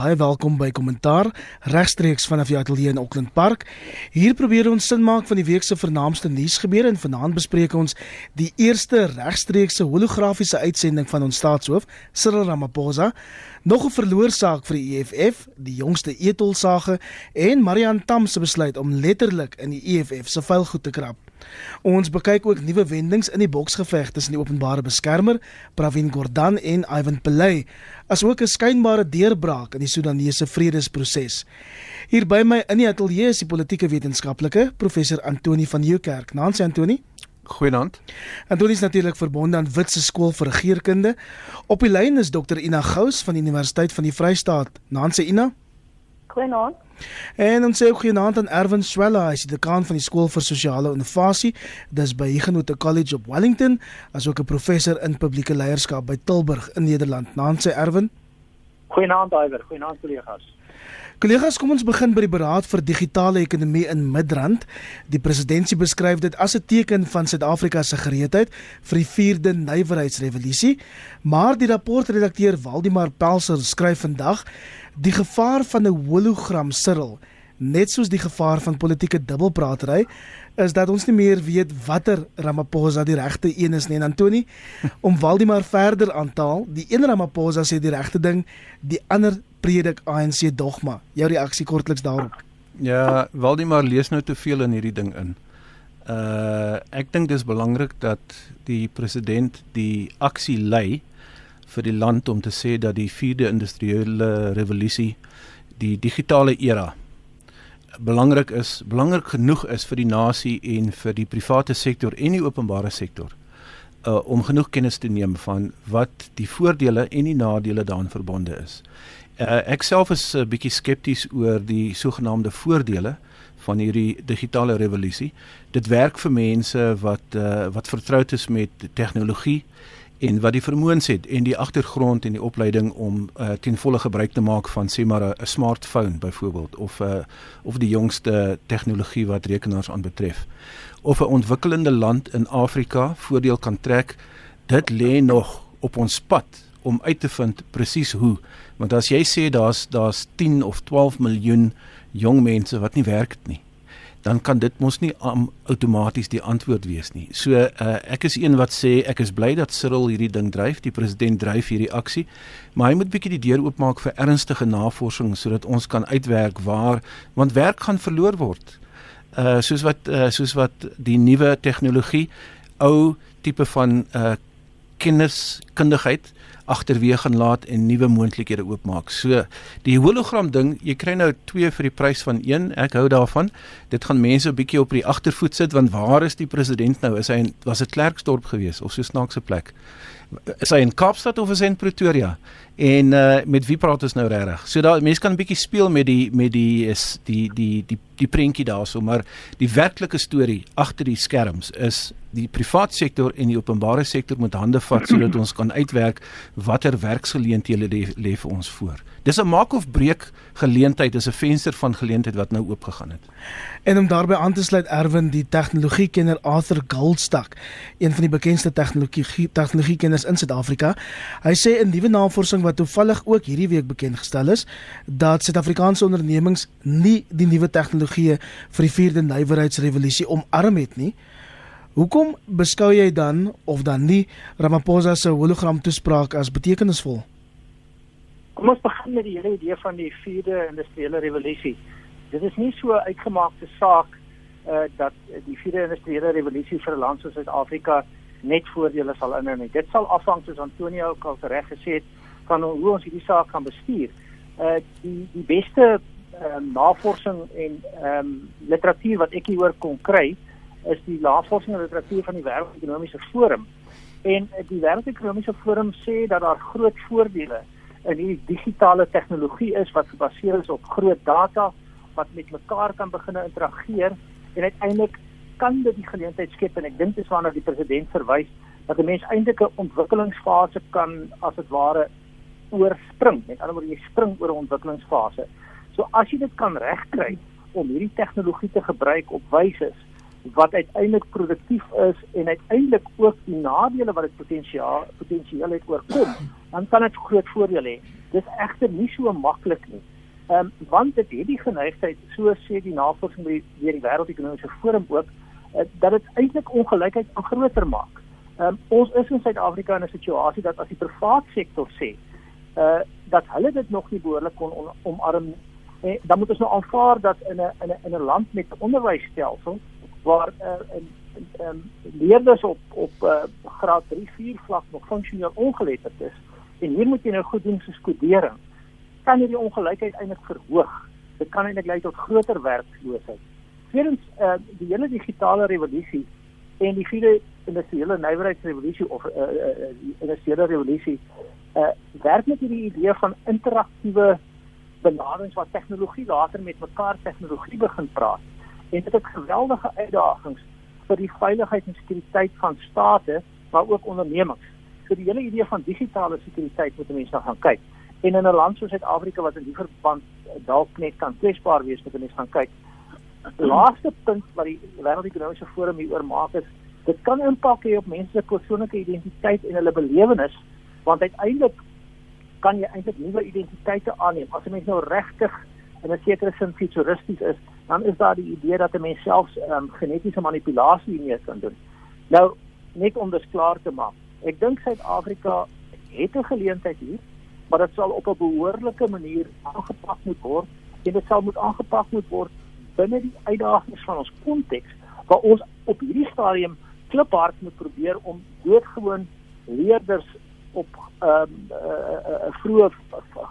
Baie welkom by Kommentaar regstreeks vanaf die ateljee in Auckland Park. Hier probeer ons sin maak van die week se vernaamste nuusgebeure en vanaand bespreek ons die eerste regstreekse holografiese uitsending van ons staatshoof, Cyril Ramaphosa, nog 'n verloorsaak vir die EFF, die jongste etolsage en Marian Tam se besluit om letterlik in die EFF se vuilgoed te krap. Ons bekyk ook nuwe wendings in die boksgeveg tussen die openbare beskermer Pravin Gordhan en Ivan Pillay, asook 'n skynbare deurbraak in die Sudanese vredesproses. Hier by my in die ateljee is die politieke wetenskaplike professor Antoni van Nieuwkerk. Nancy Antoni. Goeienaand. Antoni is natuurlik verbonde aan Witse Skool vir Regeringskunde. Op die lyn is Dr Ina Gous van die Universiteit van die Vrystaat. Nancy Ina. Goeienaand. En ons sê ook goeienaand aan Erwin Swela, hy is die dekaan van die Skool vir Sosiale Innovasie, dis by Huguenot College op Wellington, asook 'n professor in publieke leierskap by Tilburg in Nederland. Naam sê Erwin. Goeienaand Iwer, goeienaand kollegas. Kollegas, kom ons begin by die beraad vir digitale ekonomie in Midrand. Die presidentsie beskryf dit as 'n teken van Suid-Afrika se gereedheid vir die 4de nywerheidsrevolusie, maar die rapportredakteur Waldemar Pelser skryf vandag die gevaar van 'n hologram Cyril, net soos die gevaar van politieke dubbelpraatery, is dat ons nie meer weet watter Ramaphosa die regte een is nie. En Antoni, om Waldemar verder aan te haal, die een Ramaphosa sê die regte ding, die ander predik ANC dogma. Jou reaksie kortliks daarop. Ja, Waldemar lees nou te veel in hierdie ding in. Uh ek dink dis belangrik dat die president die aksie lei vir die land om te sê dat die 4de industriële revolusie die digitale era belangrik is, belangrik genoeg is vir die nasie en vir die private sektor en die openbare sektor uh om genoeg kennis te neem van wat die voordele en die nadele daaraan verbonde is. Uh ek self is 'n uh, bietjie skepties oor die sogenaamde voordele van hierdie digitale revolusie. Dit werk vir mense wat uh wat vertroud is met tegnologie en wat die vermoëns het en die agtergrond en die opleiding om uh, ten volle gebruik te maak van sê maar 'n smartphone byvoorbeeld of uh, of die jongste tegnologie wat rekenaars aanbetref. Of 'n ontwikkelende land in Afrika voordeel kan trek dit lê nog op ons pad om uit te vind presies hoe. Want as jy sê daar's daar's 10 of 12 miljoen jong mense wat nie werk het nie dan kan dit mos nie outomaties die antwoord wees nie. So uh, ek is een wat sê ek is bly dat Cyril hierdie ding dryf, die president dryf hierdie aksie, maar hy moet bietjie die deur oopmaak vir ernstige navorsing sodat ons kan uitwerk waar want werk gaan verloor word. Uh soos wat uh, soos wat die nuwe tegnologie ou tipe van uh kenniskundigheid agterweë gaan laat en nuwe moontlikhede oopmaak. So die hologram ding, jy kry nou twee vir die prys van een. Ek hou daarvan. Dit gaan mense 'n bietjie op die agtervoet sit want waar is die president nou? Is hy in was dit Klerksdorp gewees of so snaakse plek? Is hy in Kaapstad of is hy in Pretoria? En uh met wie praat ons nou regtig? So daai mense kan 'n bietjie speel met die met die is die die die die prentjie daarso, maar die werklike storie agter die skerms is die private sektor en die openbare sektor moet hande vat sodat ons kan uitwerk watter werksgeleenthede lê vir ons voor. Dis 'n maak of breek geleentheid, dis 'n venster van geleentheid wat nou oopgegaan het. En om daarbey aan te sluit Erwin, die tegnologiekenner Arthur Goldstack, een van die bekendste tegnologie tegnologiekenners in Suid-Afrika, hy sê in nuwe navorsing wat toevallig ook hierdie week bekend gestel is, dat Suid-Afrikaanse ondernemings nie die nuwe tegnologieë vir die 4de nywerheidsrevolusie omarm het nie. Hoekom beskou jy dan of dan nie Ramaphosa se hologram toespraak as betekenisvol? Kom ons begin met die hele idee van die 4de industriële revolusie. Dit is nie so uitgemaakte saak uh dat die 4de industriële revolusie vir 'n land soos Suid-Afrika net voordele sal inhou nie. Dit sal afhang soos Antonio ook al reg gesê het van hoe ons hierdie saak kan bestuur. Uh die die beste uh, navorsing en ehm um, literatuur wat ek hieroor kon kry is die navorsing en literatuur van die Wêreldekonomiese Forum. En die Wêreldekonomiese Forum sê dat daar groot voordele in hierdie digitale tegnologie is wat gebaseer is op groot data wat met mekaar kan begin interageer en uiteindelik kan dit die geleentheid skep en ek dink dis waarna die president verwys dat 'n mens eintlik 'n ontwikkelingsfase kan as dit ware oorspring. Met ander woorde jy spring oor 'n ontwikkelingsfase. So as jy dit kan regkry om hierdie tegnologie te gebruik op wyse wat uiteindelik produktief is en uiteindelik ook die nadele wat dit potensiaal potensieel het oorkom, dan kan dit groot voordele hê. Dis egter nie so maklik nie. Ehm um, want dit het die geneigtheid, so sê die navorsing by die, die wêreldekonomiese forum ook, uh, dat dit eintlik ongelykheid groter maak. Ehm um, ons is in Suid-Afrika in 'n situasie dat as die private sektor sê uh dat hulle dit nog nie behoorlik kon on, omarm nie, eh, dan moet ons nou aanvaar dat in 'n in 'n in 'n land met 'n onderwysstelsel waar uh, in ehm um, leerders op op uh, graad 3 4 vlak nog funksioneel ongeletterd is. En hier moet jy nou goed doen so skodering kan hierdie ongelykheid eintlik verhoog? Dit kan eintlik lei tot groter werkloosheid. Tweedens uh, die hele digitale revolusie en die vierde industriële nywerheidsrevolusie of uh, uh, die industriële revolusie uh, werk met hierdie idee van interaktiewe benaderings waar tegnologie later met mekaar tegnologie begin praat en dit het geweldige uitdagings vir die veiligheid en sekuriteit van state maar ook ondernemings. So die hele idee van digitale sekuriteit moet mense nou gaan kyk. En in 'n land soos Suid-Afrika wat in die verband eh, dalk net kan kwesbaar wees moet mense gaan kyk. Die laaste punt wat die wêreldekonomiese forum hier oor maak is dit kan impak hê op mense se persoonlike identiteit en hulle belewenis want uiteindelik kan jy eintlik nuwe identiteite aanneem as 'n mens nou regtig in 'n sekere sin futuristies is dan is daar die idee dat 'n mens selfs um, genetiese manipulasie hiermee kan doen. Nou net om dit klaar te maak. Ek dink Suid-Afrika het 'n geleentheid hier, maar dit sal op 'n behoorlike manier aangepak moet word en dit sal moet aangepak moet word binne die uitdagings van ons konteks waar ons op hierdie stadium kliphard moet probeer om doodgewoon leerders op 'n um, uh, uh, uh, vroeë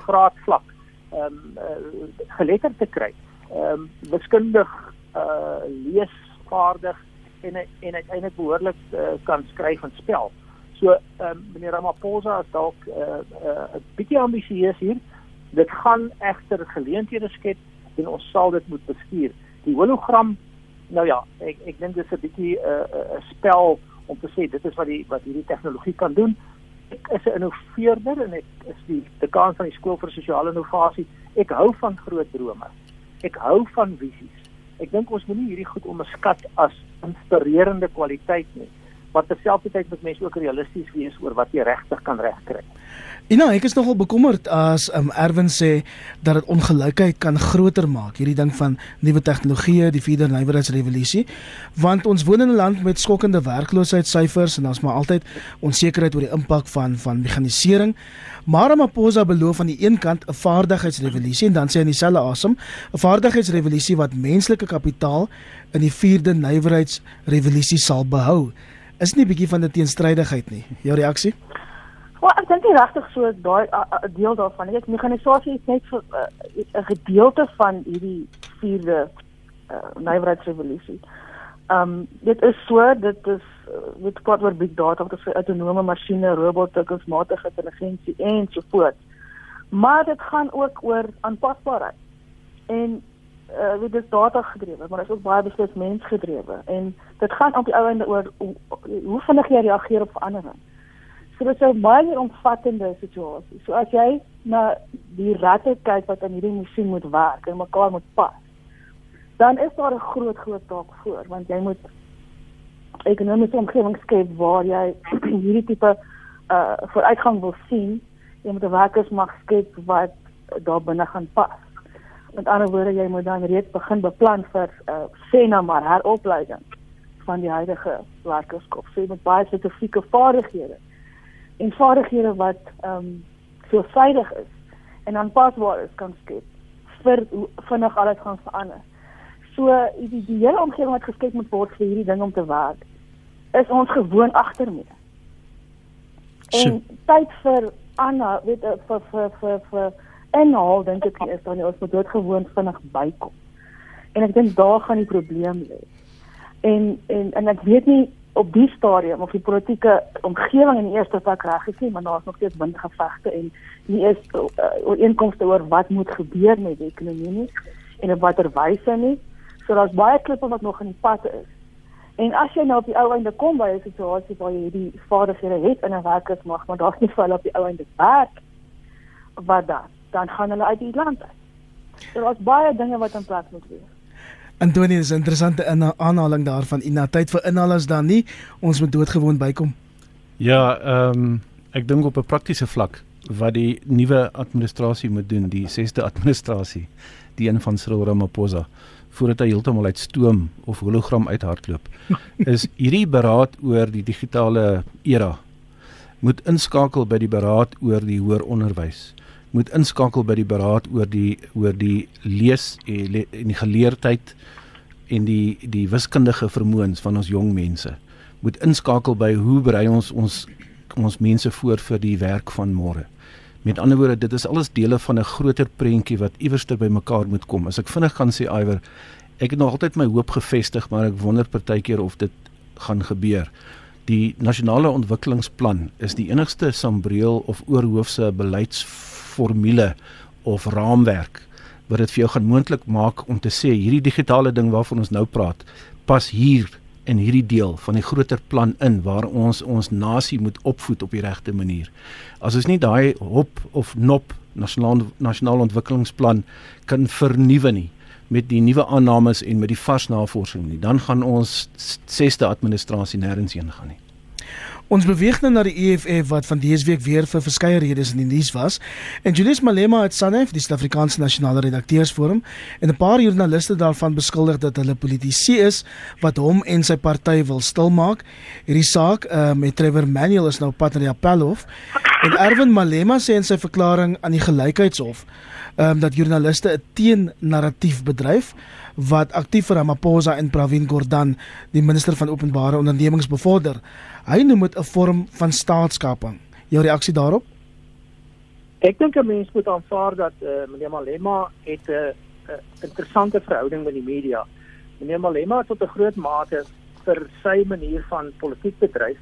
graad vlak ehm um, uh, geletterd te kry ehm um, wiskundig uh leesvaardig en en uiteindelik behoorlik uh, kan skryf en spel. So ehm um, meneer Ramaphosa is dalk 'n uh, uh, bietjie ambisieus hier. Dit gaan egter geleenthede skep en ons sal dit moet bestuur. Die hologram nou ja, ek ek dink dit is 'n bietjie 'n uh, 'n spel om te sê dit is wat die wat hierdie tegnologie kan doen. Ek is 'n innoveerder en ek is die dekaan van die skool vir sosiale innovasie. Ek hou van groot drome. Ek hou van visies. Ek dink ons moenie hierdie goed onderskat as inspirerende kwaliteit nie. Maar terselfdertyd moet mense ook realisties wees oor wat jy regtig kan regkry. Ina, ek is nogal bekommerd as um, Erwin sê dat dit ongelykheid kan groter maak, hierdie ding van nuwe tegnologieë, die vierde nywerheidsrevolusie, want ons woon in 'n land met skokkende werkloosheidssyfers en daar's maar altyd onsekerheid oor die impak van van mekanisering. Maar Maposa beloof aan die een kant 'n vaardigheidsrevolusie en dan sê hy in dieselfde asem 'n vaardigheidsrevolusie wat menslike kapitaal in die vierde nywerheidsrevolusie sal behou. Is nie 'n bietjie van 'n teenstrydigheid nie. Jou reaksie? Wel, ek dink nie regtig so daai deel daarvan. Ek dink mekanisasie is net vir 'n uh, gedeelte van hierdie vierde uh, nywerheidsrevolusie. Ehm um, dit is so, dit is met uh, kwart oor big data, wat vir autonome masjiene, robotte, kunsmatige intelligensie en so voort. Maar dit gaan ook oor aanpasbaarheid. En uh dit is data gedrewe, maar dit is ook baie beslis mensgedrewe en dit gaan op die ou ende oor hoe, hoe vinnig jy reageer op verandering. So dit is 'n baie omvattende situasie. So as jy na die ratte kyk wat aan hierdie masjien moet werk en mekaar moet pas, dan is daar 'n groot groot taak voor want jy moet ekonomiese omgewing skep waar jy hierdie tipe uh vooruitgang wil sien. Jy moet 'n werkersmag skep wat daar binne gaan pas. Met ander woorde, jy moet dan reeds begin beplan vir uh sê nou maar heropleiding van die huidige werkerskop. So jy moet baie spesifieke vaardighede en vaardighede wat ehm um, veelvuldig is en aanpasbaar is kan skep vir vinnig alles gaan verander. So die, die hele omgewing wat geskep moet word vir hierdie ding om te werk is ons gewoon agtermee. En tyd vir Anna, weet eh, vir vir vir vir en al dink ek is dan ons moet dit gewoon vinnig bykom. En ek dink daar gaan die probleem lê. En en en ek weet nie op die stadium of die politieke omgewing in die eerste plek reg is nie, maar daar's nog steeds windgevegte en nie is uh, ooreenkomste oor wat moet gebeur met die ekonomie nie en op watter wyse nie. So daar's baie klippe wat nog in die pad is. En as jy nou op die ou einde kom by 'n situasie waar jy hierdie vaardighede het in 'n werkersmag, maar daar's nie vir op die ou einde werk wat dan dan gaan hulle uit die land uit. So daar's baie dinge wat in plek moet wees. Antonie, dis 'n interessante aanhaling daarvan. Ina tyd vir inhalers dan nie. Ons moet doodgewoon bykom. Ja, ehm um, ek dink op 'n praktiese vlak wat die nuwe administrasie moet doen, die 6de administrasie, die een van Cyril Ramaphosa voordat hy heeltemal uit stoom of hologram uithardloop, is hierdie beraad oor die digitale era moet inskakel by die beraad oor die hoër onderwys moet inskakel by die beraad oor die oor die lees en die geleerdheid en die die wiskundige vermoëns van ons jong mense moet inskakel by hoe berei ons ons ons mense voor vir die werk van môre. Met ander woorde, dit is alles dele van 'n groter prentjie wat iewers ter bymekaar moet kom. As ek vinnig kan sê Iwer, ek het nog altyd my hoop gefestig, maar ek wonder partykeer of dit gaan gebeur. Die nasionale ontwikkelingsplan is die enigste sambreel of oorhoofse beleidsformule of raamwerk wat dit vir jou gaan moontlik maak om te sê hierdie digitale ding waarvan ons nou praat pas hier in hierdie deel van die groter plan in waar ons ons nasie moet opvoed op die regte manier. As ons nie daai hop of nop nasionale nasionale ontwikkelingsplan kan vernuwe nie met die nuwe aannames en met die vars navorsing nie, dan gaan ons sesde administrasie nêrens heen gaan nie. Ons beweeg nou na die EFF wat van dese week weer vir verskeie redes in die nuus was. En Julius Malema het Sanef, die Suid-Afrikaanse Nasionale Redakteursforum, en 'n paar joernaliste daarvan beskuldig dat hulle politici is wat hom en sy party wil stilmaak. Hierdie saak uh, met Trevor Manuel is nou pad na die Appelhof. En Erwin Malema sê in sy verklaring aan die Gelykheidshof um, dat joernaliste 'n teen-narratief bedryf wat aktief vir Ramaphosa en Pravin Gordhan, die minister van openbare ondernemings bevorder. Hy noem dit 'n vorm van staatskaping. Jou reaksie daarop? Ek dink 'n mens moet aanvaar dat eh uh, meneer Malema het 'n uh, uh, interessante verhouding met die media. Meneer Malema tot 'n groot mate vir sy manier van politiek bedryf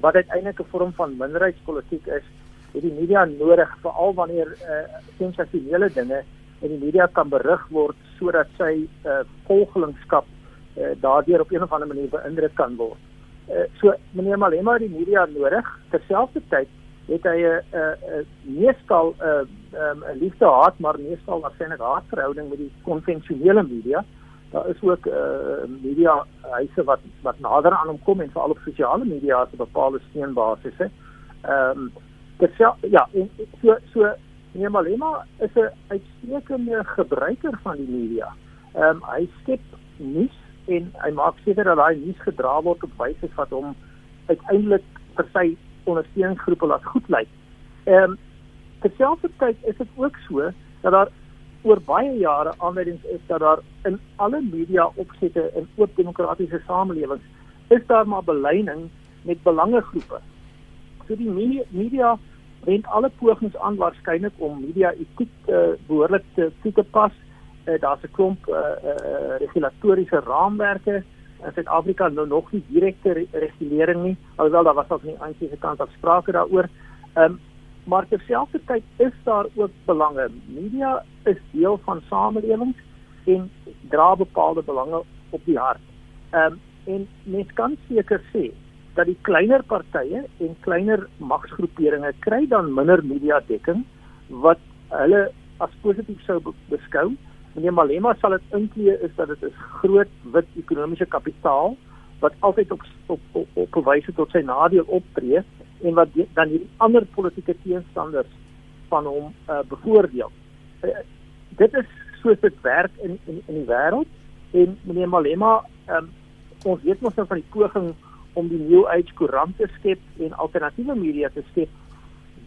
wat uiteindelik 'n vorm van minderheidspolitiek is, het die media nodig veral wanneer eh uh, sensasionele dinge in die media kan berig word sodat sy uh, volgelingskap uh, daardeur op 'n of ander manier beïndruk kan word. Uh, so meneer Malema het die media nodig. Terselfdertyd het hy 'n 'n meestal 'n 'n liefde-haat maar meestal waarskynlik haatverhouding met die konvensionele media. Daar is ook uh, media huise wat wat nader aan hom kom en veral op sosiale media as 'n bepaalde steunbasis is. Ehm um, dit ja, en so so meneer Malema is 'n uitstekende gebruiker van die media. Ehm um, hy skep nuus en hy maak seker dat daai nuus gedra word op wyse wat hom uiteindelik vir sy ondersteuningsgroepe laat goed lyk. Ehm um, terselfdertyd is dit ook so dat daar oor baie jare aanwysings is dat daar in alle media opsette in oop demokratiese samelewings is daar maar beleining met belangegroepe. So die media, media wend alle pogings aan waarskynlik om media etiek uh, behoorlik te toe te pas uh, daar's 'n klomp uh, uh, regulatoriese raamwerke in Suid-Afrika nou nog nie direkte re regulering nie alhoewel daar was al van die ANC se kant af sprake daaroor. Ehm um, maar terselfdertyd is daar ook belange. Media is deel van samelewings en dra bepaalde belange op die hart. Ehm um, en mens kan seker sê dat die kleiner partye en kleiner magsgroeperinge kry dan minder media dekking wat hulle as positief sou beskou meneer Malema sal dit inklee is dat dit is groot wit ekonomiese kapitaal wat altyd op op op, op bewyse tot sy nadeel optree en wat die, dan die ander politieke teenstanders van hom uh, bevoordeel. Uh, dit is soos dit werk in in in die wêreld en meneer Malema um, ons weet mos nou van die poging om die New Age koerant te skep en alternatiewe media te skep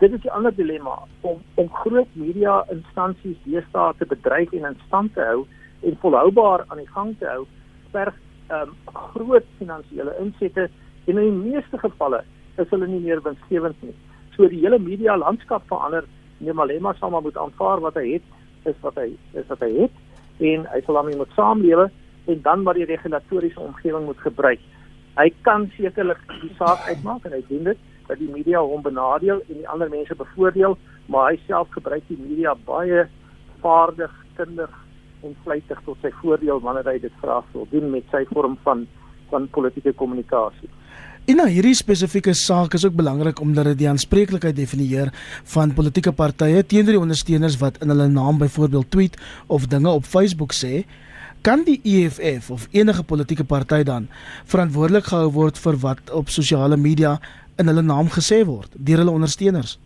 dit is die ander dilemma om om groot media instansies deesdae te bedryf en in stand te hou en volhoubaar aan die gang te hou verg um, groot finansiële insette en in die meeste gevalle is hulle nie meer winsgewend nie. So die hele media landskap verander. Nee Malema sal maar moet aanvaar wat hy het is wat hy is wat hy het en hy sal daarmee moet saamlewe en dan wat die regulatoriese omgewing moet gebruik. Hy kan sekerlik die saak uitmaak en hy doen dit dat die media hom benadeel en die ander mense bevoordeel, maar hy self gebruik die media baie vaardig, kundig en vlytig tot sy voordeel wanneer hy dit graag wil doen met sy vorm van van politieke kommunikasie. En nou hierdie spesifieke saak is ook belangrik omdat dit die aanspreeklikheid definieer van politieke partye teenoor die ondersteuners wat in hulle naam byvoorbeeld tweet of dinge op Facebook sê. Kan die EFF of enige politieke party dan verantwoordelik gehou word vir wat op sosiale media in hulle naam gesê word deur hulle ondersteuners.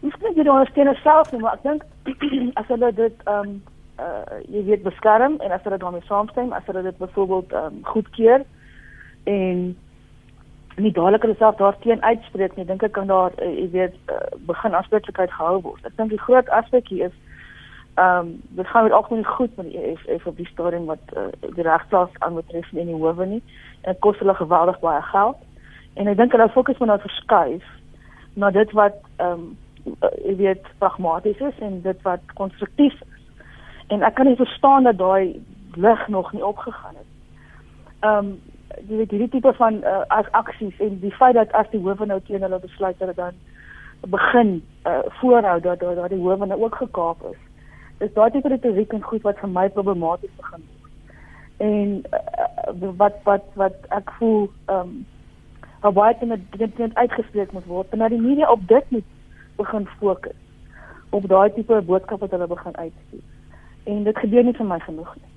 Miskien jy ondersteun self nie, maar ek dink as hulle dit ehm um, uh jy weet beskerm en as hulle daarmee saamstem, as hulle dit byvoorbeeld ehm um, goedkeur en nie dadelik hulle self daarteen uitspreek nie, dink ek kan daar uh, jy weet uh, begin aanspreeklikheid gehou word. Ek dink die groot aspek hier is ehm um, dit gaan met algemeen goed met die EFF op die stadium wat uh, die regplaas aanbetref in die howe nie. Dit kos hulle geweldig baie geld. En ek dink hulle fokus moet nou verskuif na dit wat ehm um, jy weet pragmaties is en dit wat konstruktief is en ek kan nie verstaan dat daai lig nog nie opgegaan het. Ehm um, jy weet hierdie tipe van uh, as aksies en die feit dat as die howe nou teen hulle besluit dat dan begin uh, voorhou dat dat, dat die howe nou ook gekaap is. Is daai tipe retoriek en goed wat vir my problematies begin word. En uh, wat wat wat ek voel ehm um, baie dit dit uitgespreek moet word en dat die media op dit moet begin fokus op daai tipe boodskap wat hulle begin uitstuur en dit gebeur nie vir my genoeg nie.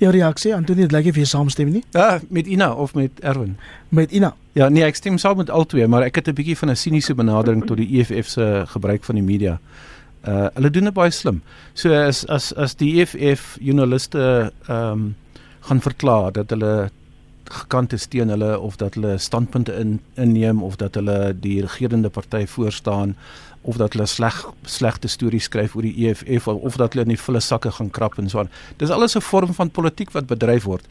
Jou reaksie, Antonie, dit lyk of jy saamstem nie? Ja, met Ina of met Erwin? Met Ina. Ja, nee, ek stem saam met albei, maar ek het 'n bietjie van 'n siniese benadering tot die EFF se gebruik van die media. Uh hulle doen dit baie slim. So as as as die EFF joernaliste ehm um, gaan verklaar dat hulle gekant is teen hulle of dat hulle standpunte in inneem of dat hulle die regerende party voorstaan of dat hulle sleg slegte stories skryf oor die EFF of, of dat hulle in die volle sakke gaan krap en so aan. Dis alles 'n vorm van politiek wat bedryf word.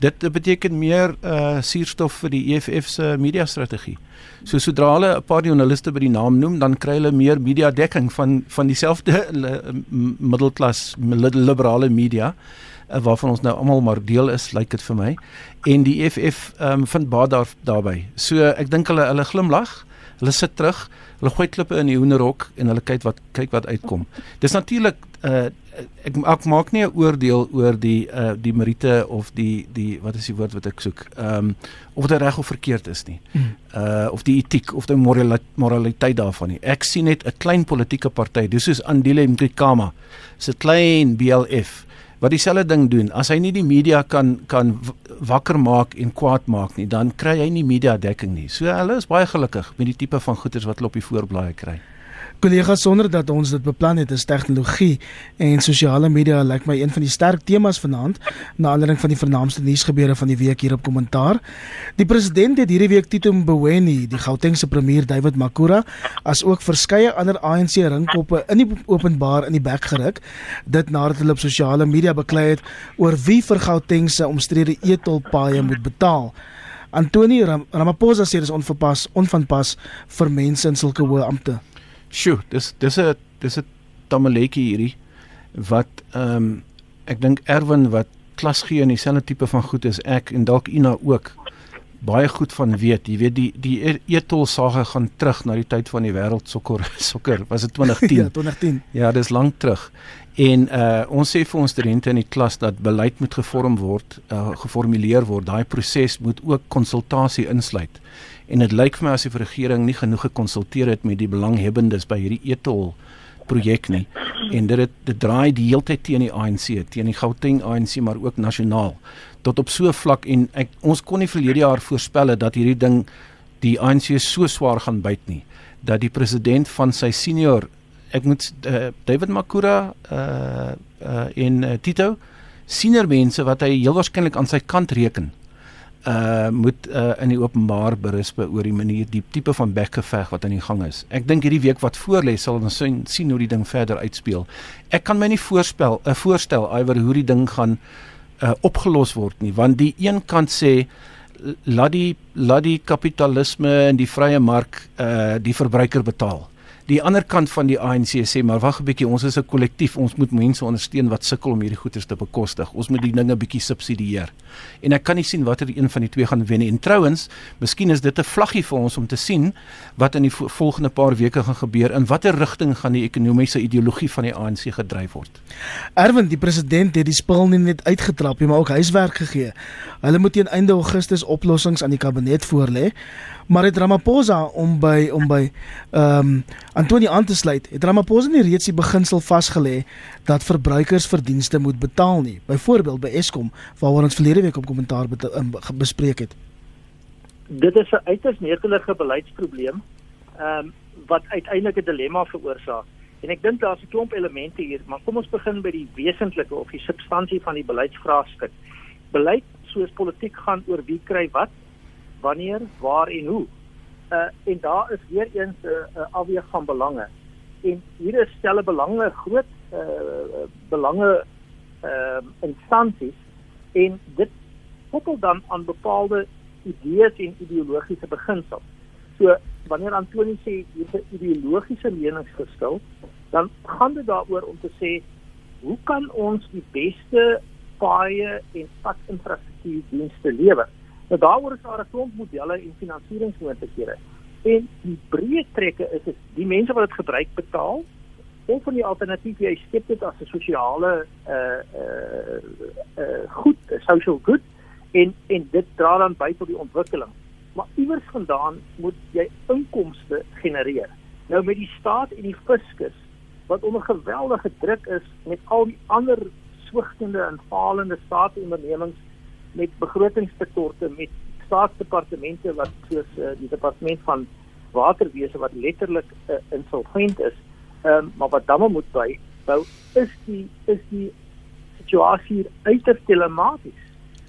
Dit beteken meer uh suurstof vir die EFF se media strategie. So sodra hulle 'n paar joernaliste by die naam noem, dan kry hulle meer media dekking van van dieselfde middelklas liberale media uh, waarvan ons nou almal maar deel is, lyk dit vir my. En die EFF ehm um, vind baie daar daarbey. So ek dink hulle hulle glimlag. Hulle sit terug, hulle gooi klippe in die hoenderhok en hulle kyk wat kyk wat uitkom. Dis natuurlik uh ek, ek maak nie 'n oordeel oor die uh die meriete of die die wat is die woord wat ek soek. Ehm um, of dit reg of verkeerd is nie. Uh of die etiek of die moraliteit daarvan nie. Ek sien net 'n klein politieke party, dis soos Andile Mkama. Dis 'n klein BLF wat dieselfde ding doen. As hy nie die media kan kan wakker maak en kwaad maak nie, dan kry hy nie media dekking nie. So hulle is baie gelukkig met die tipe van goederes wat hulle op die voorblaaie kry kollegas sonder dat ons dit beplan het is tegnologie en sosiale media lyk like my een van die sterk temas vanaand na aanleiding van die vernaamste nuusgebeure van die week hier op kommentaar. Die president het hierdie week Tito Mboweni, die Gautengse premier David Makura, as ook verskeie ander ANC ringkoppe in die openbaar in die bek geruk, dit nadat hulle op sosiale media beklei het oor wie vir Gautengse omstrede etolpaaie moet betaal. Antoni Ram Ramaphosa sê dit is onverpas, onvanpas vir mense in sulke hoë amptes. Sjoe, dis dis 'n dis 'n tamaletjie hierdie wat ehm um, ek dink Erwin wat klas gee in dieselfde tipe van goed as ek en dalk Ina ook baie goed van weet. Jy weet die die e-, etol sage gaan terug na die tyd van die wêreld sokker sokker was dit 2010. ja, 2010. Ja, dis lank terug. En uh ons sê vir ons studente in die klas dat beleid moet gevorm word, uh geformuleer word. Daai proses moet ook konsultasie insluit en dit lyk vir my as die regering nie genoeg gekonsulteer het met die belanghebbendes by hierdie etol projek nie. En dit het, dit draai die hele tyd teen die ANC teen die Gauteng ANC maar ook nasionaal. Tot op so vlak en ek ons kon nie verlede jaar voorspel het dat hierdie ding die ANC so swaar gaan byt nie. Dat die president van sy senior ek moet uh, David Makura uh uh in uh, Tito senior mense wat hy heel waarskynlik aan sy kant reken uh moet uh in die openbaar berisp oor die manier die tipe van bekgeveg wat aan die gang is. Ek dink hierdie week wat voorlê sal ons sien, sien hoe die ding verder uitspeel. Ek kan my nie voorspel 'n uh, voorstel iwer hoe die ding gaan uh opgelos word nie, want die een kant sê laat die laat die kapitalisme en die vrye mark uh die verbruiker betaal die ander kant van die ANC sê maar wag 'n bietjie ons is 'n kollektief. Ons moet mense ondersteun wat sukkel om hierdie goederes te bekostig. Ons moet die dinge bietjie subsidieer. En ek kan nie sien watter een van die twee gaan wen nie. En trouens miskien is dit 'n vlaggie vir ons om te sien wat in die volgende paar weke gaan gebeur in watter rigting gaan die ekonomiese ideologie van die ANC gedryf word. Erwin die president het die spil nie net uitgetrap nie maar ook huiswerk gegee. Hulle moet teen einde Augustus oplossings aan die kabinet voorlê. Maar het Ramaphosa om by om by ehm um, Antonie aan te sluit, het Ramaphosa nie reeds die beginsel vasgelê dat verbruikers verdienste moet betaal nie. Byvoorbeeld by Eskom waaroor ons verlede week op kommentaar bespreek het. Dit is 'n uiters netelige beleidsprobleem. Ehm um, wat uiteindelik 'n dilemma veroorsaak. En ek dink daar's 'n klomp elemente hier, maar kom ons begin by die wesentlike of die substansie van die beleidsvraagstuk. Beleid soos politiek gaan oor wie kry wat, wanneer, waar en hoe. Uh en daar is weer eens 'n uh, uh, afweeg van belange. En hier is stelle belange groot uh belange uh instansies en dit koppel dan aan bepaalde idees en ideologiese beginsels. So wanneer Antoni sê hier's 'n ideologiese meningsverskil, dan gaan dit daaroor om te sê hoe kan ons die beste paaie en padinfrastruktuurdienste lewer? Nou daaroor is daar 'n klomp modelle en finansieringsmoontlikhede. En die breë trekke is dit die mense wat dit gebruik betaal of van die alternatief jy skep dit as 'n sosiale uh uh uh goed, social good en en dit dra dan by tot die ontwikkeling maar iewers vandaan moet jy inkomste genereer. Nou met die staat en die fiskus wat onder geweldige druk is met al die ander swigtende en falende staatsondernemings met begrotingstekorte met staatsdepartemente wat soos uh, die departement van waterwese wat letterlik uh, insolvent is, um, maar wat dan moet by bou is die is die situasie uiters dilematies.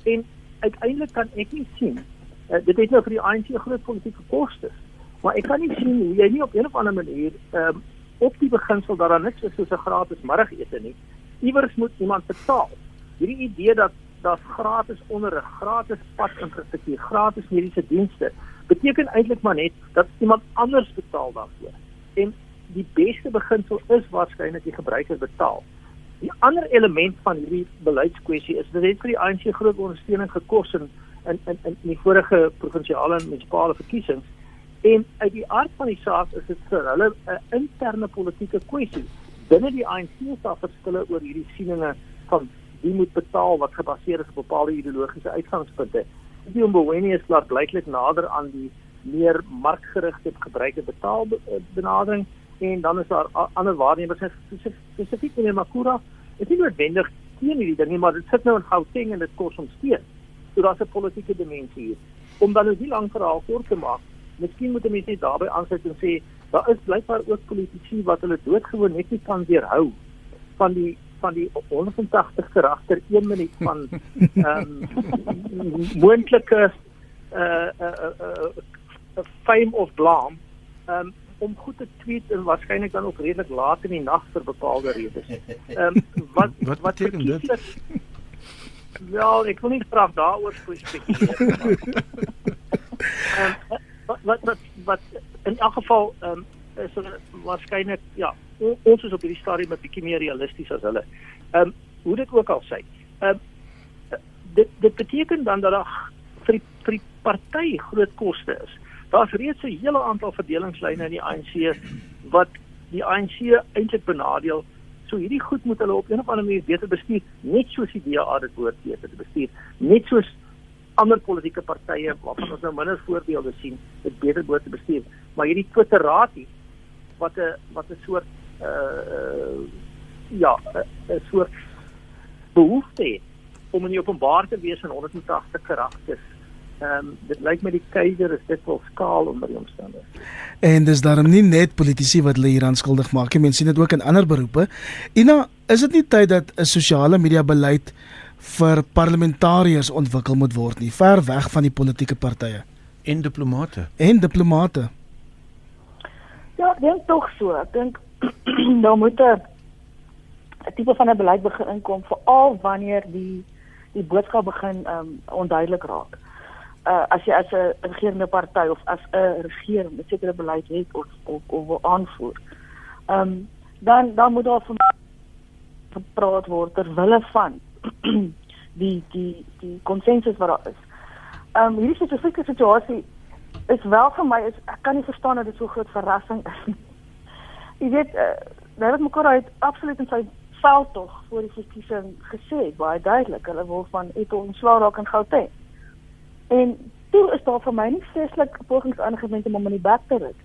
En uiteindelik kan ek nie sien uh, dit het nou vir die ANC groot politieke kostes. Maar ek kan nie sien hoe jy nie op of ander manier ehm um, op die beginsel dat daar niks is soos 'n gratis middagete nie. Iewers moet iemand betaal. Hierdie idee dat daar gratis onderrig, gratis padinfrastruktuur, gratis mediese dienste beteken eintlik maar net dat iemand anders betaal daarvoor. En die beste beginsel is waarskynlik die gebruiker betaal. Die ander element van hierdie beleidskwessie is dat dit vir die ANC groot ondersteuning gekos het in in in die vorige provinsiale en munisipale verkiesings en uit die aard van die saak is dit vir hulle 'n interne politieke kwessie binne die ANC is daar verskille oor hierdie sieninge van wie moet betaal wat gebaseer is op bepaalde ideologiese uitgangspunte? Die Mboweni is klaar blyklik nader aan die meer markgerigte gebruike betaal eh, benadering. En dan is daar ander waarnemers spesifiek in Makura is nie noodwendig teen hierdie ding nie maar dit sit nou in Gauteng en dit kos ons steeds So daar's 'n politieke dimensie hier. Om dan nou nie lank verhaal kort te maak, miskien moet mense net daarbey aansluit en sê daar is blykbaar ook politici wat hulle doodgewoon net nie kan weerhou van die van die 180 karakter 1 minuut van ehm um, moontlike uh uh uh fame of blame um, om goed te tweet en waarskynlik dan ook redelik laat in die nag vir bepaalde redes. Ehm um, wat wat beteken dit? Wel, ek wil nie graag daaroor spesifiek. Ehm wat wat wat wat in elk geval ehm um, is er waarskynlik ja, ons is op hierdie stadium 'n bietjie meer realisties as hulle. Ehm um, hoe dit ook al sê. Ehm um, dit dit beteken dan dat daar vir die, vir die party groot koste is. Daar's reeds 'n hele aantal verdelingslyne in die ANC wat die ANC eintlik benadeel So hierdie goed moet hulle op 'n of ander manier beter bestuur, net soos die DA dit behoort beter te bestuur, net soos ander politieke partye waarvan ons nou minder voorbeelde sien, dit beter behoort te bestuur. Maar hierdie Twitterraadie wat 'n wat 'n soort uh ja, 'n soort behoefte om in die openbaar te wees in 180 karakters Ehm um, dit lyk my die keiser is dit wel skaal onder die omstandighede. En dis daarom nie net politici wat hulle hieraan skuldig maak nie, mense sien dit ook in ander beroepe. Ina, is dit nie tyd dat 'n sosiale media beleid vir parlementariërs ontwikkel moet word nie, ver weg van die politieke partye en diplomate? En diplomate. Ja, ek dink tog so. Ek dink nou moet 'n tipe van 'n beleid begin inkom veral wanneer die die boodskap begin um onduidelik raak uh, as jy as 'n regerende party of as 'n regering 'n sekere beleid het of of, of wil aanvoer. Um, dan dan moet daar van gepraat word ter wille van die die die konsensus wat daar is. Um, hierdie spesifieke situasie is wel vir my is ek kan nie verstaan dat dit so groot verrassing is nie. Jy weet, uh, nou het mekaar uit absoluut in sy veldtog voor die verkiesing gesê baie duidelik hulle wil van Ethel ontslaa raak in Gauteng. En toe is daar vir my nie vreeslik pogings aangewend om hom in die bek te ruk.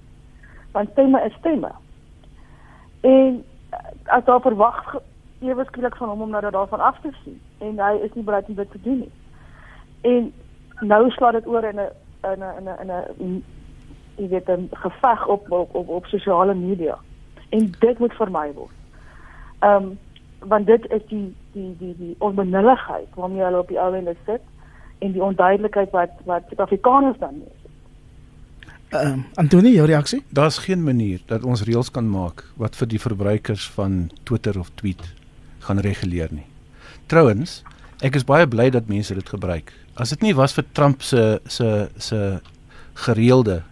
Want stemme is stemme. En eh, as daar verwag ewe skielik van hom om nou daarvan af te sien en hy is nie bereid om dit te doen nie. En nou slaat dit oor in 'n in 'n in 'n in 'n jy weet 'n geveg op op op, op sosiale media. En dit moet vermy word. Ehm um, want dit is die die die die onbenulligheid waarmee hulle op die ou ende sit en die onduidelikheid wat wat Suid-Afrikaners dan is. Ehm uh, Antonie, jou reaksie? Daar's geen manier dat ons reëls kan maak wat vir die verbruikers van Twitter of Tweet gaan reguleer nie. Trouwens, ek is baie bly dat mense dit gebruik. As dit nie was vir Trump se se se gereelde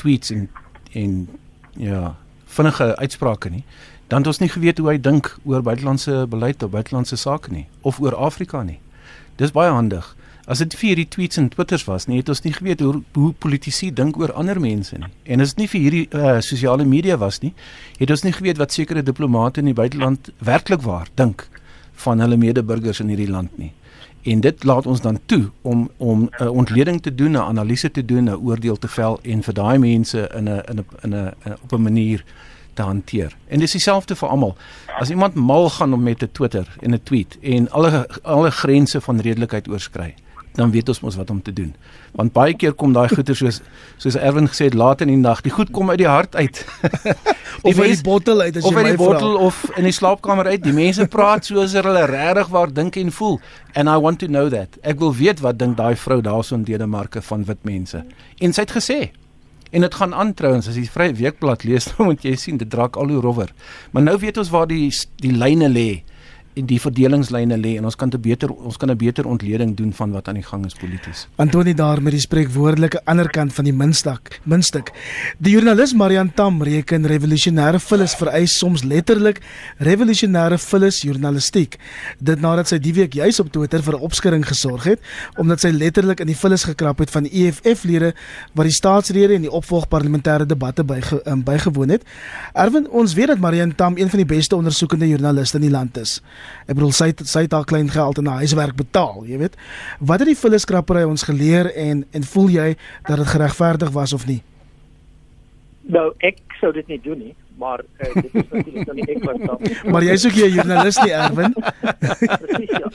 tweets en en ja, vinnige uitsprake nie, dan het ons nie geweet hoe hy dink oor buitelandse beleid of buitelandse sake nie of oor Afrika nie. Dis baie handig. As dit vir hierdie tweets en Twitters was, nie het ons nie geweet hoe hoe politici dink oor ander mense nie. En as dit nie vir hierdie uh, sosiale media was nie, het ons nie geweet wat sekere diplomate in die buiteland werklik waar dink van hulle medeburgers in hierdie land nie en dit laat ons dan toe om om 'n uh, ontleding te doen, 'n analise te doen, 'n oordeel te vel en vir daai mense in 'n in 'n in 'n op 'n manier te hanteer. En dis dieselfde vir almal. As iemand mal gaan om met 'n Twitter en 'n tweet en alle alle grense van redelikheid oorskry, dan weet ons mos wat om te doen. Want baie keer kom daai goeie soos soos Erwin gesê het laat in die nag, die goed kom uit die hart uit. die of uit die bottel uit as jy my vra. Of uit die bottel of in die slaapkamer uit. Die mense praat soos hulle regtig waar dink en voel. And I want to know that. Ek wil weet wat dink daai vrou daarso in Denemarke van wit mense. En sy het gesê En dit gaan aan trouens as jy Vrye Weekblad lees, dan moet jy sien dit draak al hoe rower. Maar nou weet ons waar die die lyne lê en die verdelingslyne lê en ons kan 'n beter ons kan 'n beter ontleding doen van wat aan die gang is polities. Antoni daar met die spreekwoordelike ander kant van die muntstuk, muntstuk. Die joernalis Marian Tam reken revolusionêre vullis vereis soms letterlik revolusionêre vullis journalistiek. Dit nadat sy die week juis op Twitter vir 'n opskuring gesorg het omdat sy letterlik in die vullis gekrap het van EFF-lede wat die staatsrede en die opvolg parlementêre debatte by um, bygewoon het. Erwin, ons weet dat Marian Tam een van die beste ondersoekende joernaliste in die land is. Ek bedoel sy sy het al klein geld in haar huiswerk betaal, jy weet. Wat het die vulliskrappery ons geleer en en voel jy dat dit geregverdig was of nie? Nou, ek sou dit nie doen nie, maar uh, dit is natuurlik dan nie ek wat dan. maar jy's ook 'n joernalis nie, Erwin. Presies ja.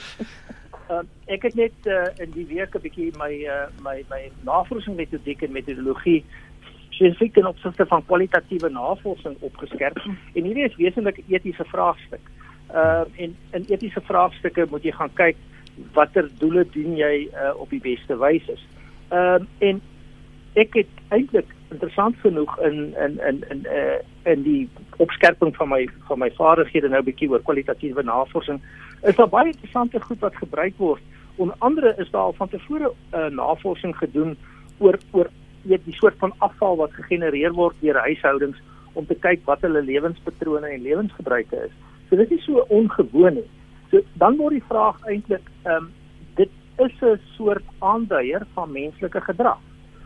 Uh, ek het net uh, in die week 'n bietjie my uh, my my navorsingsmetodiek en metodologie spesifiek in opsigte van kwalitatiewe navorsing opgeskerp en hierdie is wesentlik 'n etiese vraagstuk. Uh, en in etiese vraagstukke moet jy gaan kyk watter doele dien jy uh, op die beste wyse. Ehm uh, en ek het eintlik interessant genoeg in in in in uh, in die opskerping van my van my vaardighede nou 'n bietjie oor kwalitatiewe navorsing is daar baie interessante goed wat gebruik word. Onder andere is daar al van tevore uh, navorsing gedoen oor oor weet die soort van afval wat gegenereer word deur huishoudings om te kyk wat hulle lewenspatrone en lewensgebruike is. So dit is so ongewoon nie. So dan word die vraag eintlik ehm um, dit is 'n soort aanduier van menslike gedrag.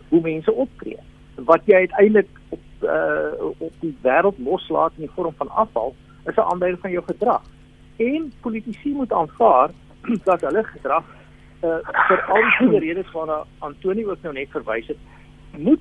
Hoe mense optree. Wat jy uiteindelik op uh op die wêreld loslaat in die vorm van afval is 'n aanduier van jou gedrag. En politici moet aanvaar dat hulle gedrag uh vir al die redes waarna Antonie ook nou net verwys het, moet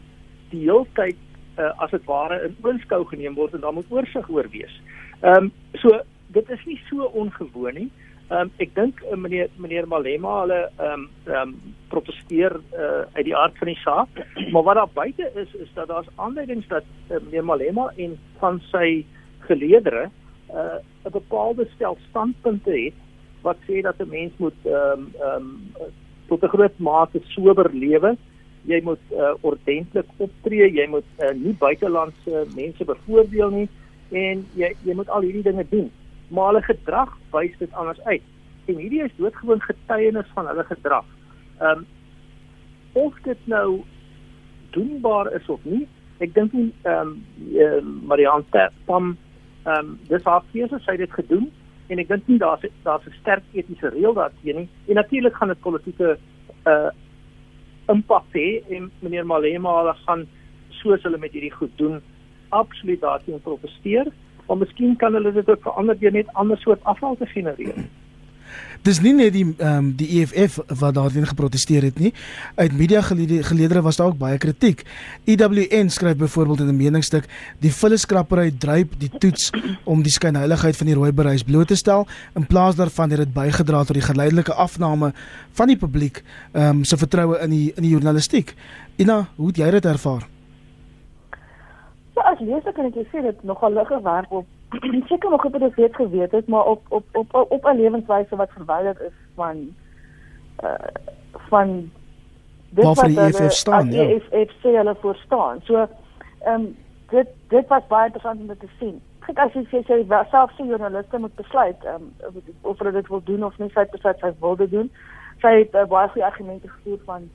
die hele tyd uh as dit ware in oënskou geneem word en dan moet oorsig oor wees. Ehm um, so dit is nie so ongewoon nie. Ehm um, ek dink uh, meneer meneer Malema hulle ehm um, ehm um, proteseer uh, uit die aard van die saak, maar wat daar buite is is dat daar's aanduidings dat uh, meneer Malema en van sy geleedere 'n uh, bepaalde stel standpunte het wat sê dat 'n mens moet ehm um, ehm um, tot 'n groot mate sober lewe. Jy moet uh, ordentlik optree, jy moet uh, nie buitelandse mense bevoordeel nie en jy jy moet al hierdie dinge doen. Maar hulle gedrag wys dit anders uit. En hierdie is doodgewoon getuienis van hulle gedrag. Ehm um, of dit nou doenbaar is of nie, ek dink nie ehm um, Marianne Tam ehm um, dis haar keuse sy het dit gedoen en ek dink nie daar's daar's 'n sterk etiese reël daarteen nie. En natuurlik gaan dit politieke uh impak hê en meneer Malema hulle gaan soos hulle met hierdie goed doen absoluut daarteen protesteer, maar miskien kan hulle dit ook verander deur net ander soort afval te genereer. Dis nie net die ehm um, die EFF wat daarteen geprotesteer het nie. Uit media geleedere was daar ook baie kritiek. EWN skryf byvoorbeeld in 'n meningsstuk: "Die vulleskrappery dryp die toets om die skynheiligheid van die rooi bereis bloot te stel in plaas daarvan het dit bygedra tot die geleidelike afname van die publiek ehm um, se vertroue in die in die journalistiek." Ina, hoe het jy dit ervaar? So as leser kan ek sê dit nogal lig gewerp op seker nog op dit weet geweet het, maar op op op op, op 'n lewenswyse wat verwyderd is van uh van dit wat die EFF staan, ja. EFF sê hulle voor staan. So ehm um, dit dit was baie interessant om te sien. Kyk as jy sê jy self sê joernaliste moet besluit ehm um, of hulle dit wil doen of nie, sy het besluit sy wil dit doen. Sy het uh, baie goeie argumente gevoer van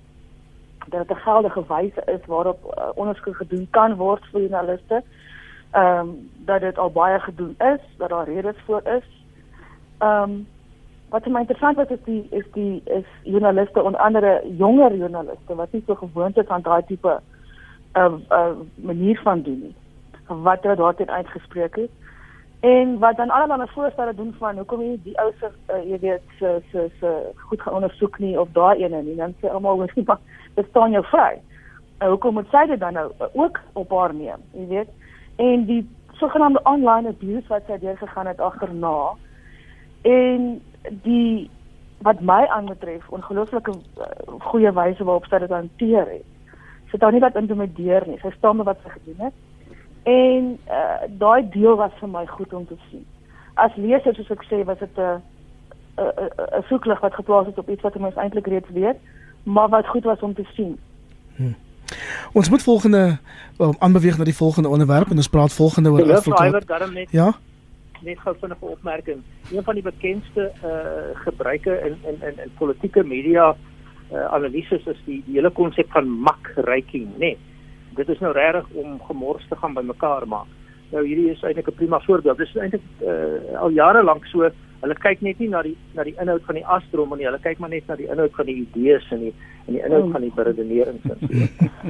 dat dit 'n geldige wyse is waarop uh, onderskeid gedoen kan word vir joernaliste. Ehm um, dat dit al baie gedoen is, dat daar redes voor is. Ehm um, wat vir my interessant was is die is die is joernaliste onder andere jonger joernaliste wat nie so gewoond is aan daai tipe 'n uh, eh, uh, eh, manier van doen nie. Wat hulle daarteen uitgespreek het. En wat dan allerlei voorstelle doen van hoekom jy die ou se uh, jy weet se se se goed gaan ondersoek nie of daai ene nie. Dan sê almal hoor nie maar dit staan jou vry. Uh, hoekom moet sy dit dan nou uh, ook op haar neem, jy weet? En die sogenaamde online abuse wat sy deurgegaan het agterna. En die wat my aanbetref ongelooflike uh, goeie wyse waarop sy dit hanteer het. Sy het daar nie wat intimideer nie. Sy staan met wat sy gedoen het. En uh, daai deel was vir my goed om te sien. As leser soos ek sê, was dit 'n 'n 'n soeklig wat geplaas het op iets wat ons eintlik reeds weet, maar wat goed was om te sien. Hmm. Ons moet volgende um, aanbeweeg na die volgende onderwerp en ons praat volgende oor advokaat. Ja net gou vinnige opmerking. Een van die bekendste uh gebruike in in in, in politieke media uh analises is die die hele konsep van mak raking, nê. Nee, dit is nou regtig om gemors te gaan by mekaar maak. Nou hierdie is eintlik 'n prima voorbeeld. Dit is eintlik uh al jare lank so hulle kyk net nie na die na die inhoud van die astrom nie, hulle kyk maar net na die inhoud van die idees en die en die inhoud van die beredenering.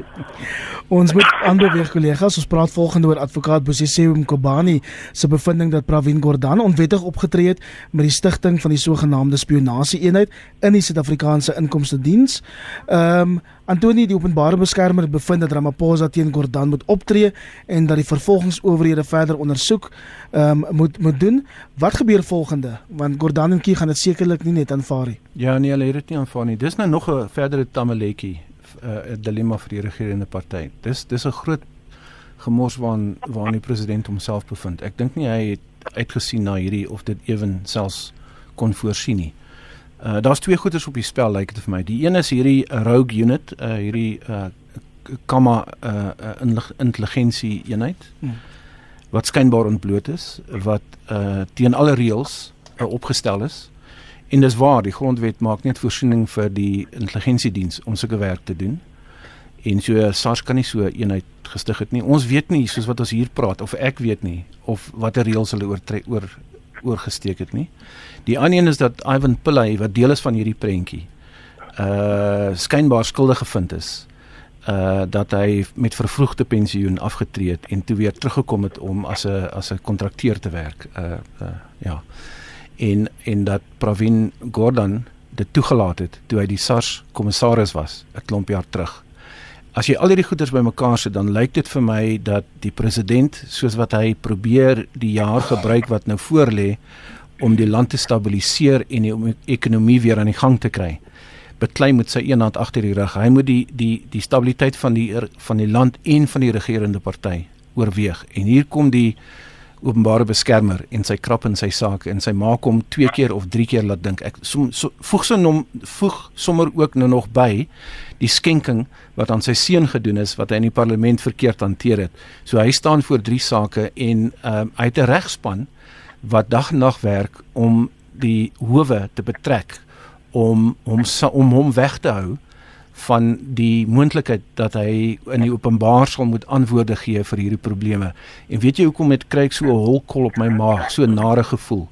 ons moet ander weer kollegas, ons praat volgende oor advokaat Bosisi Mkobani se bevinding dat Pravin Gordhan onwettig opgetree het met die stigting van die sogenaamde spionasie eenheid in die Suid-Afrikaanse Inkomste Diens. Ehm um, Antoni die openbare beskermer bevind dat Ramaphosa teen Gordhan moet optree en dat die vervolgingsowerhede verder ondersoek um, moet moet doen. Wat gebeur volgende? Want Gordhan en Kie gaan dit sekerlik nie net aanvaar nie. Ja nee, hulle het dit nie aanvaar nie. Dis nou nog 'n verdere tamaletjie 'n uh, dilemma vir die regerende party. Dis dis 'n groot gemors waarin waarin die president homself bevind. Ek dink nie hy het uitgesien na hierdie of dit ewen selfs kon voorsien nie. Uh daar's twee goeders op die spel lyk like dit vir my. Die een is hierdie rogue unit, uh hierdie uh kamma uh, uh intelligensie eenheid hmm. wat skynbaar ontbloot is wat uh teen alle reëls uh, opgestel is. En dis waar, die grondwet maak net voorsiening vir die intelligensiediens om sulke werk te doen. En so SARS kan nie so eenheid gestig het nie. Ons weet nie soos wat ons hier praat of ek weet nie of watter reëls hulle oortree oor oorgesteek het nie. Die ander een is dat Ivan Pillay wat deel is van hierdie prentjie uh skynbaar skuldig gevind is uh dat hy met vervroegde pensioen afgetree het en toe weer teruggekom het om as 'n as 'n kontrakteur te werk. Uh uh ja en en dat Pravin Gordhan dit toegelaat het toe hy die SARS kommissaris was 'n klomp jaar terug. As jy al hierdie goeders bymekaar sit, dan lyk dit vir my dat die president, soos wat hy probeer die jaar gebruik wat nou voorlê om die land te stabiliseer en die ekonomie weer aan die gang te kry, beklei met sy een hand agter die rug. Hy moet die die die stabiliteit van die van die land en van die regerende party oorweeg. En hier kom die openbare beskermer en sy krap in sy saak en sy maak hom twee keer of drie keer laat dink. Ek som, so, voeg sy nom voeg sommer ook nou nog by die skenking wat aan sy seun gedoen is wat hy in die parlement verkeerd hanteer het. So hy staan voor drie sake en ehm um, hy het 'n regspan wat dag en nag werk om die howe te betrek om om om hom weg te hou van die moontlikheid dat hy in die openbaar sal moet antwoorde gee vir hierdie probleme. En weet jy hoekom dit kry ek so 'n holkol op my maag, so 'n nare gevoel?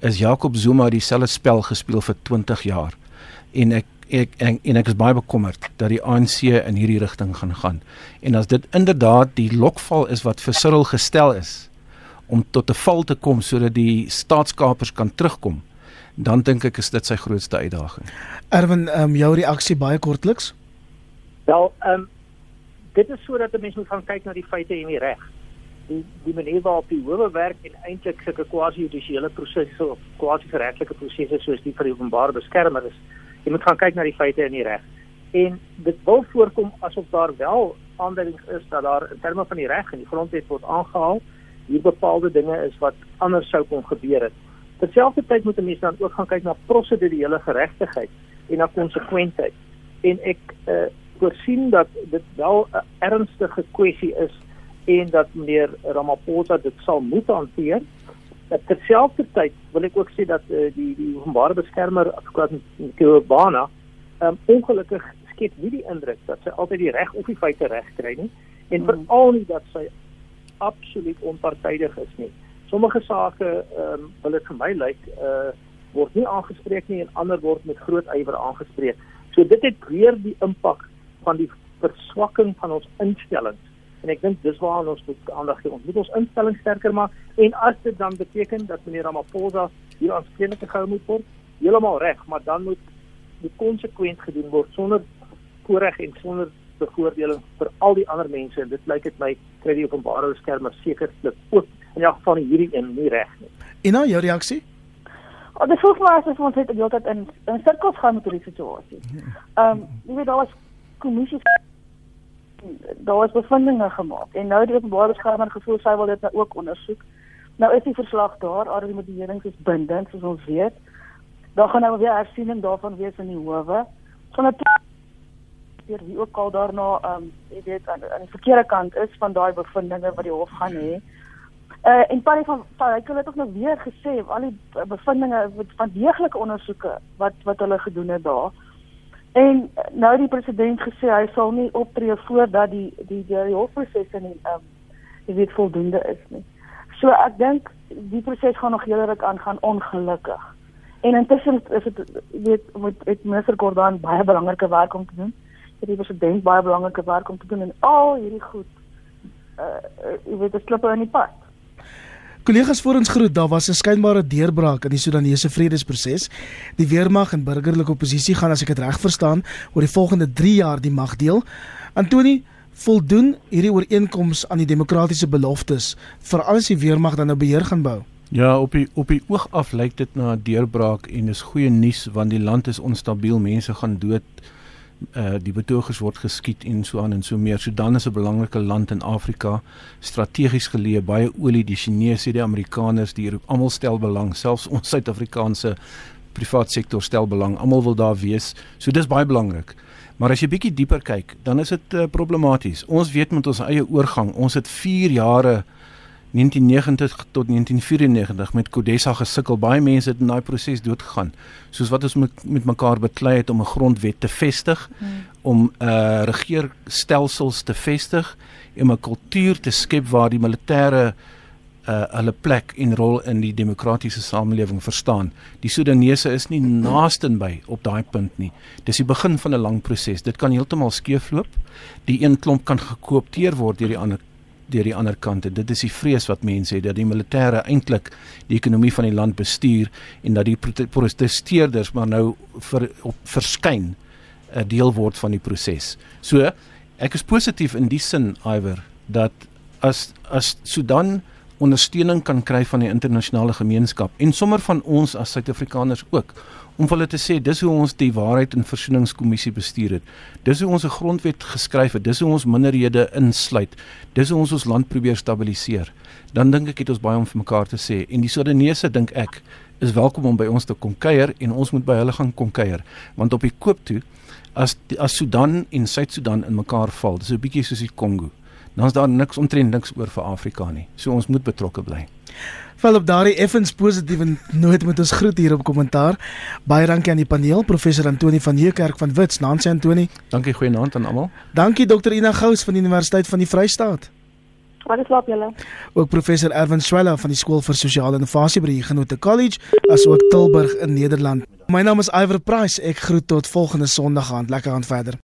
Is Jacob Zuma dieselfde spel gespeel vir 20 jaar? En ek ek en, en ek is baie bekommerd dat die ANC in hierdie rigting gaan gaan. En as dit inderdaad die lokval is wat vir Cyril gestel is om tot 'n val te kom sodat die staatskapers kan terugkom, dan dink ek is dit sy grootste uitdaging. Erwin, ehm um, jou reaksie baie kortliks? Wel, ehm um, dit is sodat 'n mens moet gaan kyk na die feite en die reg. Die die manier waarop die howe werk en eintlik sulke quasi-judisiële prosesse of quasi-regtelike prosesse soos die vir die openbare beskermer is. Jy moet gaan kyk na die feite en die reg. En dit wil voorkom asof daar wel aanduidings is dat daar in terme van die reg en die grondwet word aangehaal hier bepaalde dinge is wat anders sou kon gebeur het. Terselfdertyd moet 'n mens dan ook gaan kyk na prosedurele geregtigheid en na konsekwentheid. En ek uh, voorsien dat dit wel 'n ernstige kwessie is en dat meneer Ramaphosa dit sal moet hanteer. Terselfdertyd wil ek ook sê dat uh, die die openbare beskermer advokaat Kobana um, ongelukkig skep nie die indruk dat sy altyd die reg of die feite reg kry nie en mm. veral nie dat sy absoluut onpartydig is nie. Sommige sake ehm um, wil dit vir my lyk uh word nie aangespreek nie en ander word met groot ywer aangespreek. So dit het weer die impak van die verswakking van ons instellings. En ek dink dis waar ons moet aandag gee. Ons moet ons instellings sterker maak en as dit dan beteken dat meneer Ramaphosa hier aanspreeklik gehou moet word, heeltemal reg, maar dan moet dit konsekwent gedoen word sonder voorreg en sonder bevoordeling vir al die ander mense en dit lyk dit my kry die openbare beskermer sekerlik ook in elk geval hierdie een nie reg nie. En nou jou reaksie? Oh, dit voel maar asof ons net heeltyd in in sirkels gaan met hierdie situasie. Ehm um, jy weet daar was kommissies daar was bevindinge gemaak en nou die openbare beskermer gevoel sy wil dit nou ook ondersoek. Nou is die verslag daar, al die motivering is bindend soos ons weet. Daar gaan nou weer hersiening daarvan wees in die howe. Sonder deur wie ook al daarna ehm um, jy weet aan, aan die verkeerde kant is van daai bevindinge wat die hof gaan hê. Uh en party van hy het ook nog weer gesê al die bevindinge van deeglike ondersoeke wat wat hulle gedoen het daar. En nou die president gesê hy sal nie optree voordat die die die, die hofproses in ehm um, weet voldoende is nie. So ek dink die proses gaan nog hele ruk aangaan ongelukkig. En intussen is dit weet moet met minister Gordhan baie belangrike werk om te doen het die president baie belangrike werk om te doen en al hierdie goed uh jy weet dit klippe in die pad. Kollegas voor ons groet, daar was 'n skynbare deurbraak in die Sudanese vredesproses. Die weermag en burgerlike oppositie gaan as ek dit reg verstaan oor die volgende 3 jaar die mag deel. Antoni voldoen hierdie ooreenkoms aan die demokratiese beloftes vir alles die weermag dan nou beheer gaan bou. Ja, op die op die oog af lyk dit na 'n deurbraak en dis goeie nuus want die land is onstabiel, mense gaan dood uh die betogers word geskiet en so aan en so meer. Sudan is 'n belangrike land in Afrika, strategies geleë, baie olie, die Chinese, die Amerikaners, die Europe, almal stel belang, selfs ons Suid-Afrikaanse privaat sektor stel belang. Almal wil daar wees. So dis baie belangrik. Maar as jy bietjie dieper kyk, dan is dit uh, problematies. Ons weet met ons eie oorgang, ons het 4 jare 1990 tot 1994 met Kodessa gesukkel. Baie mense het in daai proses doodgegaan. Soos wat ons met, met mekaar beklei het om 'n grondwet te vestig, hmm. om 'n uh, regeerstelsels te vestig en 'n kultuur te skep waar die militêre uh hulle plek en rol in die demokratiese samelewing verstaan. Die Sudanese is nie naaste by op daai punt nie. Dis die begin van 'n lang proses. Dit kan heeltemal skeefloop. Die een klomp kan gekoopteer word deur die ander deur die ander kant en dit is die vrees wat mense het dat die militêre eintlik die ekonomie van die land bestuur en dat die protesteerders maar nou vir op verskyn 'n uh, deel word van die proses. So ek is positief in die sin iwer dat as as Sudan ondersteuning kan kry van die internasionale gemeenskap en sommer van ons as Suid-Afrikaners ook om hulle te sê dis hoe ons die waarheid en versoeningskommissie bestuur het. Dis hoe ons 'n grondwet geskryf het. Dis hoe ons minderhede insluit. Dis hoe ons ons land probeer stabiliseer. Dan dink ek het ons baie om vir mekaar te sê en die Sudanese dink ek is welkom om by ons te kom kuier en ons moet by hulle gaan kom kuier want op die koop toe as as Sudan en Suid-Sudan in mekaar val, dis 'n bietjie soos die Kongo. Dan is daar niks omtrent niks oor vir Afrika nie. So ons moet betrokke bly. Val op daardie effens positiewe noot met ons groet hier op kommentaar. Baie dankie aan die paneel, professor Antoni van Heekerk van Wits, Nancy Antoni. Dankie goeienaand aan almal. Dankie dokter Ina Gous van die Universiteit van die Vrystaat. Wat is laat julle? Ook professor Erwin Swela van die Skool vir Sosiale Innovasie by die Genote College, asook Tilburg in Nederland. My naam is Iver Price. Ek groet tot volgende Sondag aan. Lekker aan verder.